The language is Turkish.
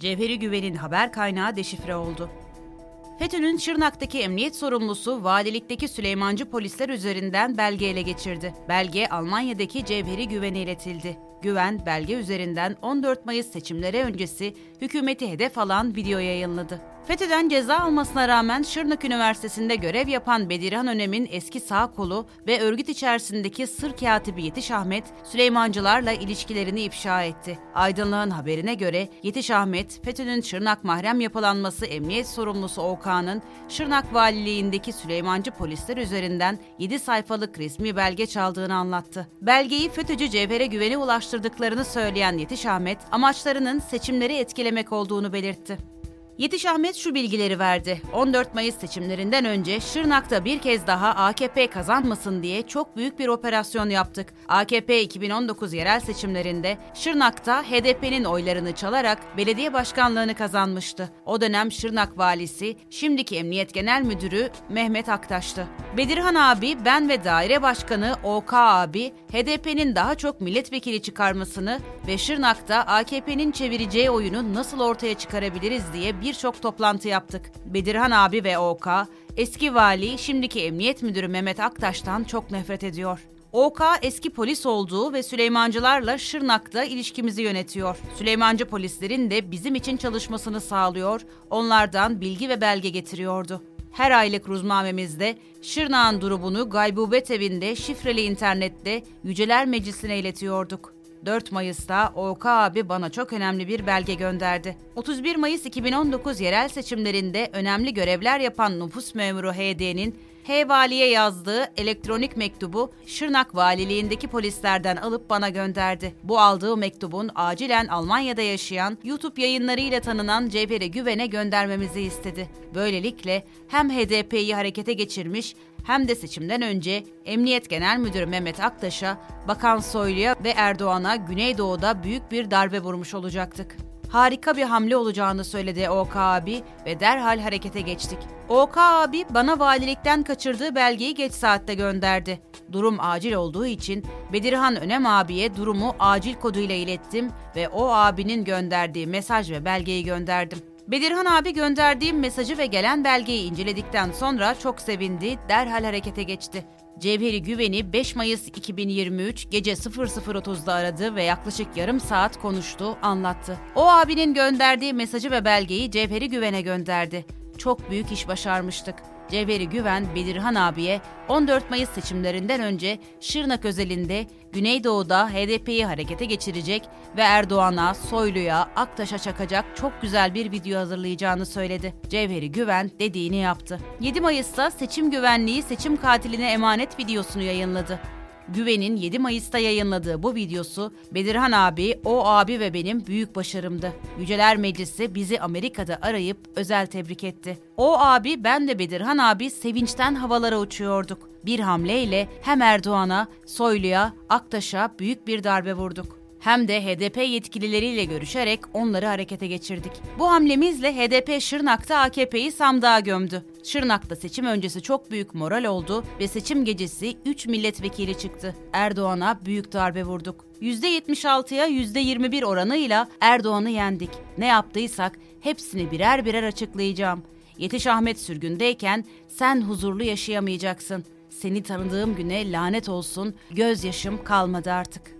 Cevheri Güven'in haber kaynağı deşifre oldu. FETÖ'nün Şırnak'taki emniyet sorumlusu valilikteki Süleymancı polisler üzerinden belge ele geçirdi. Belge Almanya'daki Cevheri Güven'e iletildi. Güven, belge üzerinden 14 Mayıs seçimleri öncesi hükümeti hedef alan video yayınladı. FETÖ'den ceza almasına rağmen Şırnak Üniversitesi'nde görev yapan Bedirhan Önem'in eski sağ kolu ve örgüt içerisindeki sır katibi Yetiş Ahmet, Süleymancılarla ilişkilerini ifşa etti. Aydınlığın haberine göre Yetiş Ahmet, FETÖ'nün Şırnak mahrem yapılanması emniyet sorumlusu OK'nın Şırnak Valiliğindeki Süleymancı polisler üzerinden 7 sayfalık resmi belge çaldığını anlattı. Belgeyi FETÖ'cü Cevher'e güveni ulaştırdıklarını söyleyen Yetiş Ahmet, amaçlarının seçimleri etkilemek olduğunu belirtti. Yetiş Ahmet şu bilgileri verdi. 14 Mayıs seçimlerinden önce Şırnak'ta bir kez daha AKP kazanmasın diye çok büyük bir operasyon yaptık. AKP 2019 yerel seçimlerinde Şırnak'ta HDP'nin oylarını çalarak belediye başkanlığını kazanmıştı. O dönem Şırnak valisi, şimdiki Emniyet Genel Müdürü Mehmet Aktaş'tı. Bedirhan abi, ben ve daire başkanı OK abi HDP'nin daha çok milletvekili çıkarmasını ve Şırnak'ta AKP'nin çevireceği oyunu nasıl ortaya çıkarabiliriz diye birçok toplantı yaptık. Bedirhan abi ve OK, eski vali, şimdiki emniyet müdürü Mehmet Aktaş'tan çok nefret ediyor. OK eski polis olduğu ve Süleymancılarla Şırnak'ta ilişkimizi yönetiyor. Süleymancı polislerin de bizim için çalışmasını sağlıyor, onlardan bilgi ve belge getiriyordu. Her aylık ruzmamemizde Şırnak'ın durumunu gaybubet evinde şifreli internette Yüceler Meclisi'ne iletiyorduk. 4 Mayıs'ta OK abi bana çok önemli bir belge gönderdi. 31 Mayıs 2019 yerel seçimlerinde önemli görevler yapan nüfus memuru HD'nin H valiye yazdığı elektronik mektubu Şırnak valiliğindeki polislerden alıp bana gönderdi. Bu aldığı mektubun acilen Almanya'da yaşayan YouTube yayınlarıyla tanınan Cevher'e Güven'e göndermemizi istedi. Böylelikle hem HDP'yi harekete geçirmiş hem de seçimden önce Emniyet Genel Müdürü Mehmet Aktaş'a, Bakan Soylu'ya ve Erdoğan'a Güneydoğu'da büyük bir darbe vurmuş olacaktık harika bir hamle olacağını söyledi OK abi ve derhal harekete geçtik. OK abi bana valilikten kaçırdığı belgeyi geç saatte gönderdi. Durum acil olduğu için Bedirhan Önem abiye durumu acil koduyla ilettim ve o abinin gönderdiği mesaj ve belgeyi gönderdim. Bedirhan abi gönderdiğim mesajı ve gelen belgeyi inceledikten sonra çok sevindi, derhal harekete geçti. Cevheri Güven'i 5 Mayıs 2023 gece 00.30'da aradı ve yaklaşık yarım saat konuştu, anlattı. O abinin gönderdiği mesajı ve belgeyi Cevheri Güven'e gönderdi. Çok büyük iş başarmıştık. Cevheri Güven, Bedirhan abiye 14 Mayıs seçimlerinden önce Şırnak özelinde Güneydoğu'da HDP'yi harekete geçirecek ve Erdoğan'a, Soylu'ya, Aktaş'a çakacak çok güzel bir video hazırlayacağını söyledi. Cevheri Güven dediğini yaptı. 7 Mayıs'ta seçim güvenliği seçim katiline emanet videosunu yayınladı. Güven'in 7 Mayıs'ta yayınladığı bu videosu Bedirhan abi, o abi ve benim büyük başarımdı. Yüceler Meclisi bizi Amerika'da arayıp özel tebrik etti. O abi ben de Bedirhan abi sevinçten havalara uçuyorduk. Bir hamleyle hem Erdoğan'a, Soylu'ya, Aktaş'a büyük bir darbe vurduk hem de HDP yetkilileriyle görüşerek onları harekete geçirdik. Bu hamlemizle HDP Şırnak'ta AKP'yi sandığa gömdü. Şırnak'ta seçim öncesi çok büyük moral oldu ve seçim gecesi 3 milletvekili çıktı. Erdoğan'a büyük darbe vurduk. %76'ya %21 oranıyla Erdoğan'ı yendik. Ne yaptıysak hepsini birer birer açıklayacağım. Yetiş Ahmet sürgündeyken sen huzurlu yaşayamayacaksın. Seni tanıdığım güne lanet olsun, gözyaşım kalmadı artık.''